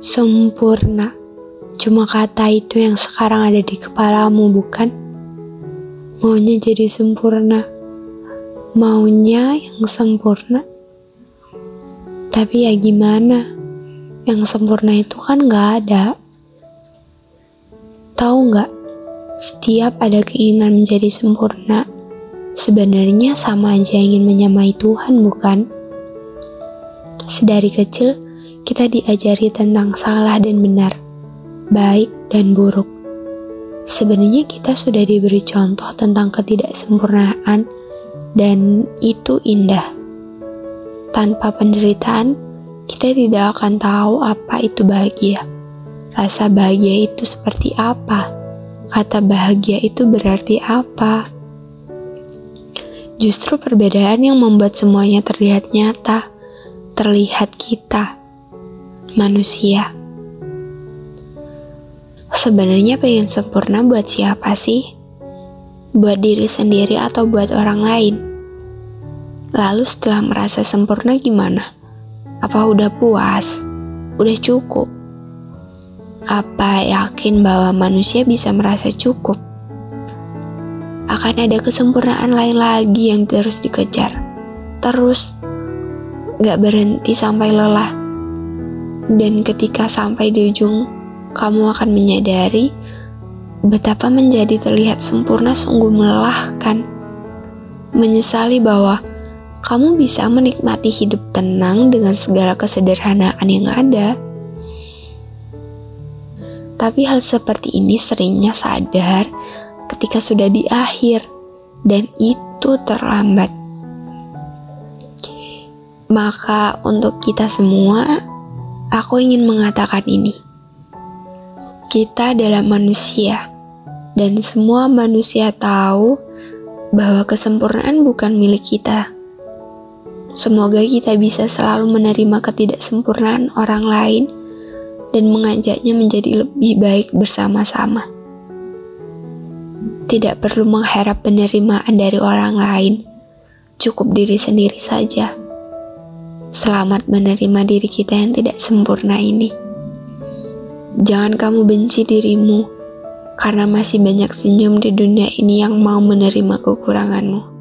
Sempurna. Cuma kata itu yang sekarang ada di kepalamu, bukan? Maunya jadi sempurna. Maunya yang sempurna. Tapi ya gimana? Yang sempurna itu kan gak ada. Tahu nggak? Setiap ada keinginan menjadi sempurna, sebenarnya sama aja ingin menyamai Tuhan, bukan? Sedari kecil, kita diajari tentang salah dan benar, baik dan buruk. Sebenarnya kita sudah diberi contoh tentang ketidaksempurnaan dan itu indah. Tanpa penderitaan, kita tidak akan tahu apa itu bahagia. Rasa bahagia itu seperti apa? Kata bahagia itu berarti apa? Justru perbedaan yang membuat semuanya terlihat nyata, terlihat kita manusia. Sebenarnya pengen sempurna buat siapa sih? Buat diri sendiri atau buat orang lain? Lalu setelah merasa sempurna gimana? Apa udah puas? Udah cukup? Apa yakin bahwa manusia bisa merasa cukup? Akan ada kesempurnaan lain lagi yang terus dikejar. Terus, gak berhenti sampai lelah dan ketika sampai di ujung, kamu akan menyadari betapa menjadi terlihat sempurna sungguh melelahkan. Menyesali bahwa kamu bisa menikmati hidup tenang dengan segala kesederhanaan yang ada. Tapi hal seperti ini seringnya sadar ketika sudah di akhir, dan itu terlambat. Maka, untuk kita semua, Aku ingin mengatakan ini. Kita adalah manusia, dan semua manusia tahu bahwa kesempurnaan bukan milik kita. Semoga kita bisa selalu menerima ketidaksempurnaan orang lain dan mengajaknya menjadi lebih baik bersama-sama. Tidak perlu mengharap penerimaan dari orang lain, cukup diri sendiri saja. Selamat menerima diri kita yang tidak sempurna ini. Jangan kamu benci dirimu, karena masih banyak senyum di dunia ini yang mau menerima kekuranganmu.